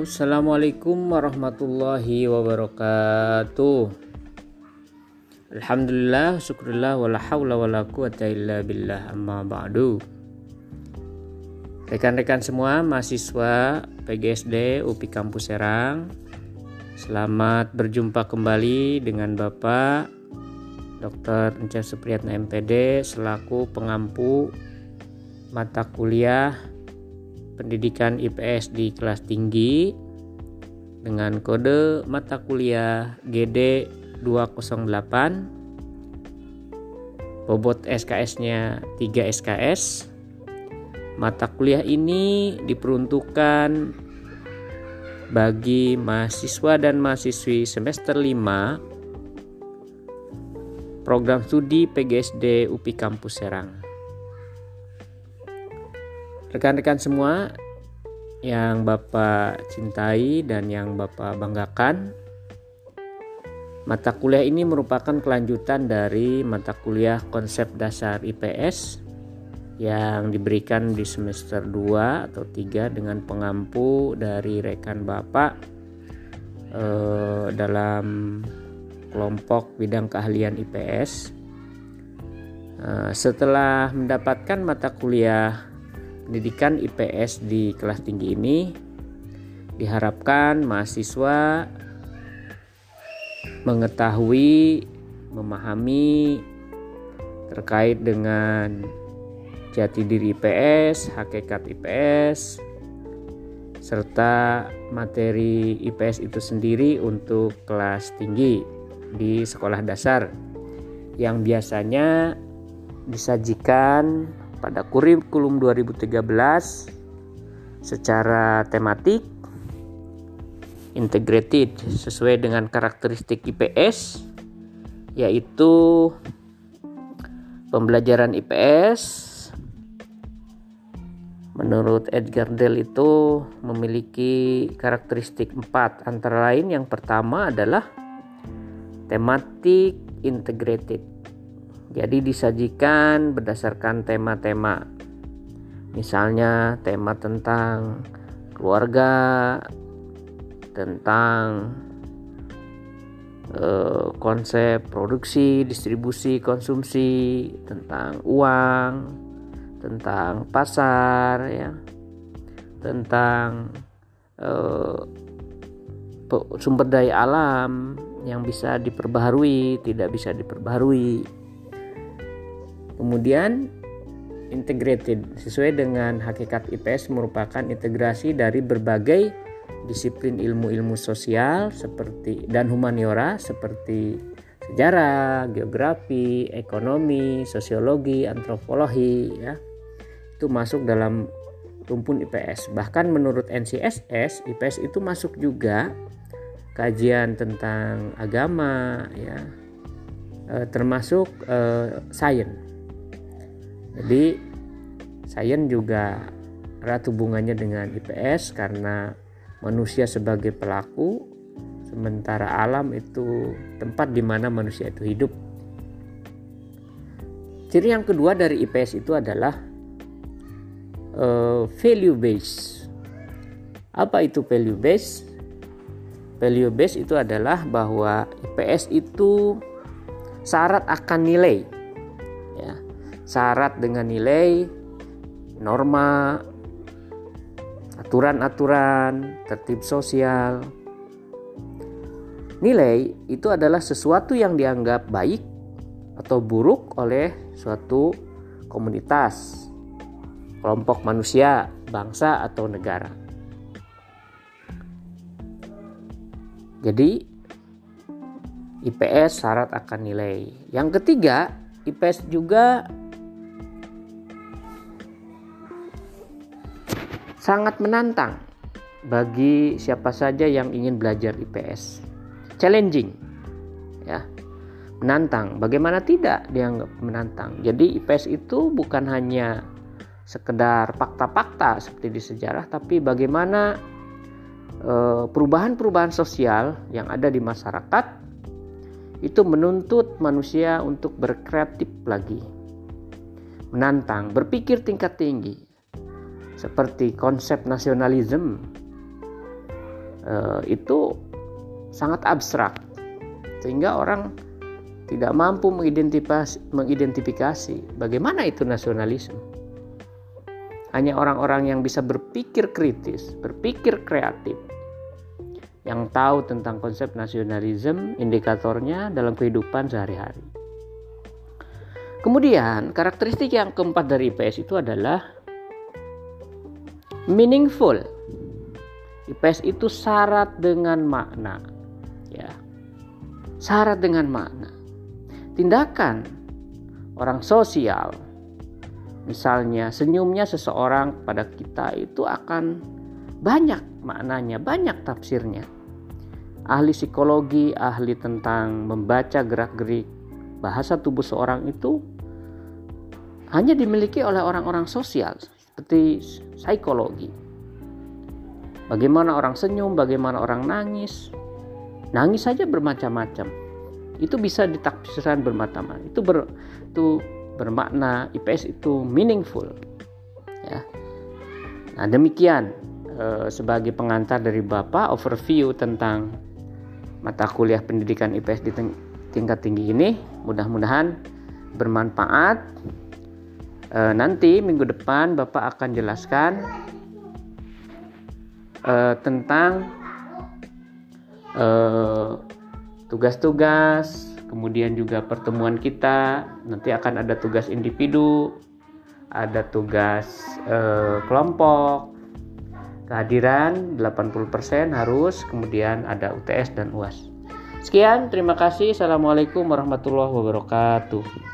Assalamualaikum warahmatullahi wabarakatuh Alhamdulillah, syukurillah, wala hawla wala quwata illa billah amma ba'du Rekan-rekan semua, mahasiswa PGSD UPI Kampus Serang Selamat berjumpa kembali dengan Bapak Dr. Ence Supriyatna MPD selaku pengampu mata kuliah pendidikan IPS di kelas tinggi dengan kode mata kuliah GD 208 bobot SKS-nya 3 SKS mata kuliah ini diperuntukkan bagi mahasiswa dan mahasiswi semester 5 program studi PGSD UPI Kampus Serang Rekan-rekan semua yang Bapak cintai dan yang Bapak banggakan, mata kuliah ini merupakan kelanjutan dari mata kuliah konsep dasar IPS yang diberikan di semester 2 atau 3 dengan pengampu dari rekan Bapak eh, dalam kelompok bidang keahlian IPS. Eh, setelah mendapatkan mata kuliah pendidikan IPS di kelas tinggi ini diharapkan mahasiswa mengetahui, memahami terkait dengan jati diri IPS, hakikat IPS, serta materi IPS itu sendiri untuk kelas tinggi di sekolah dasar yang biasanya disajikan pada kurikulum 2013 secara tematik integrated sesuai dengan karakteristik IPS yaitu pembelajaran IPS menurut Edgar Dell itu memiliki karakteristik empat antara lain yang pertama adalah tematik integrated jadi disajikan berdasarkan tema-tema. Misalnya tema tentang keluarga, tentang uh, konsep produksi, distribusi, konsumsi, tentang uang, tentang pasar, ya, tentang uh, sumber daya alam yang bisa diperbaharui, tidak bisa diperbaharui Kemudian integrated sesuai dengan hakikat IPS merupakan integrasi dari berbagai disiplin ilmu-ilmu sosial seperti dan humaniora seperti sejarah, geografi, ekonomi, sosiologi, antropologi ya. Itu masuk dalam rumpun IPS. Bahkan menurut NCSS, IPS itu masuk juga kajian tentang agama ya. E, termasuk e, sains jadi sains juga erat hubungannya dengan IPS karena manusia sebagai pelaku sementara alam itu tempat di mana manusia itu hidup. Ciri yang kedua dari IPS itu adalah uh, value base. Apa itu value base? Value base itu adalah bahwa IPS itu syarat akan nilai syarat dengan nilai, norma, aturan-aturan, tertib sosial. Nilai itu adalah sesuatu yang dianggap baik atau buruk oleh suatu komunitas, kelompok manusia, bangsa, atau negara. Jadi, IPS syarat akan nilai. Yang ketiga, IPS juga sangat menantang bagi siapa saja yang ingin belajar IPS. Challenging, ya, menantang. Bagaimana tidak dianggap menantang? Jadi IPS itu bukan hanya sekedar fakta-fakta seperti di sejarah, tapi bagaimana eh, perubahan-perubahan sosial yang ada di masyarakat itu menuntut manusia untuk berkreatif lagi, menantang, berpikir tingkat tinggi, seperti konsep nasionalisme uh, itu sangat abstrak sehingga orang tidak mampu mengidentifikasi, mengidentifikasi bagaimana itu nasionalisme. Hanya orang-orang yang bisa berpikir kritis, berpikir kreatif, yang tahu tentang konsep nasionalisme, indikatornya dalam kehidupan sehari-hari. Kemudian, karakteristik yang keempat dari IPS itu adalah meaningful. IPS itu syarat dengan makna. Ya. Syarat dengan makna. Tindakan orang sosial misalnya senyumnya seseorang pada kita itu akan banyak maknanya, banyak tafsirnya. Ahli psikologi, ahli tentang membaca gerak-gerik bahasa tubuh seorang itu hanya dimiliki oleh orang-orang sosial seperti psikologi. Bagaimana orang senyum, bagaimana orang nangis. Nangis saja bermacam-macam. Itu bisa ditafsirkan bermacam-macam. Itu ber, itu bermakna IPS itu meaningful. Ya. Nah, demikian eh, sebagai pengantar dari Bapak overview tentang mata kuliah pendidikan IPS di tingkat tinggi ini. Mudah-mudahan bermanfaat. Eh, nanti minggu depan Bapak akan jelaskan uh, tentang uh, tugas-tugas, kemudian juga pertemuan kita. Nanti akan ada tugas individu, ada tugas uh, kelompok, kehadiran 80% harus, kemudian ada UTS dan UAS. Sekian, terima kasih. Assalamualaikum warahmatullahi wabarakatuh.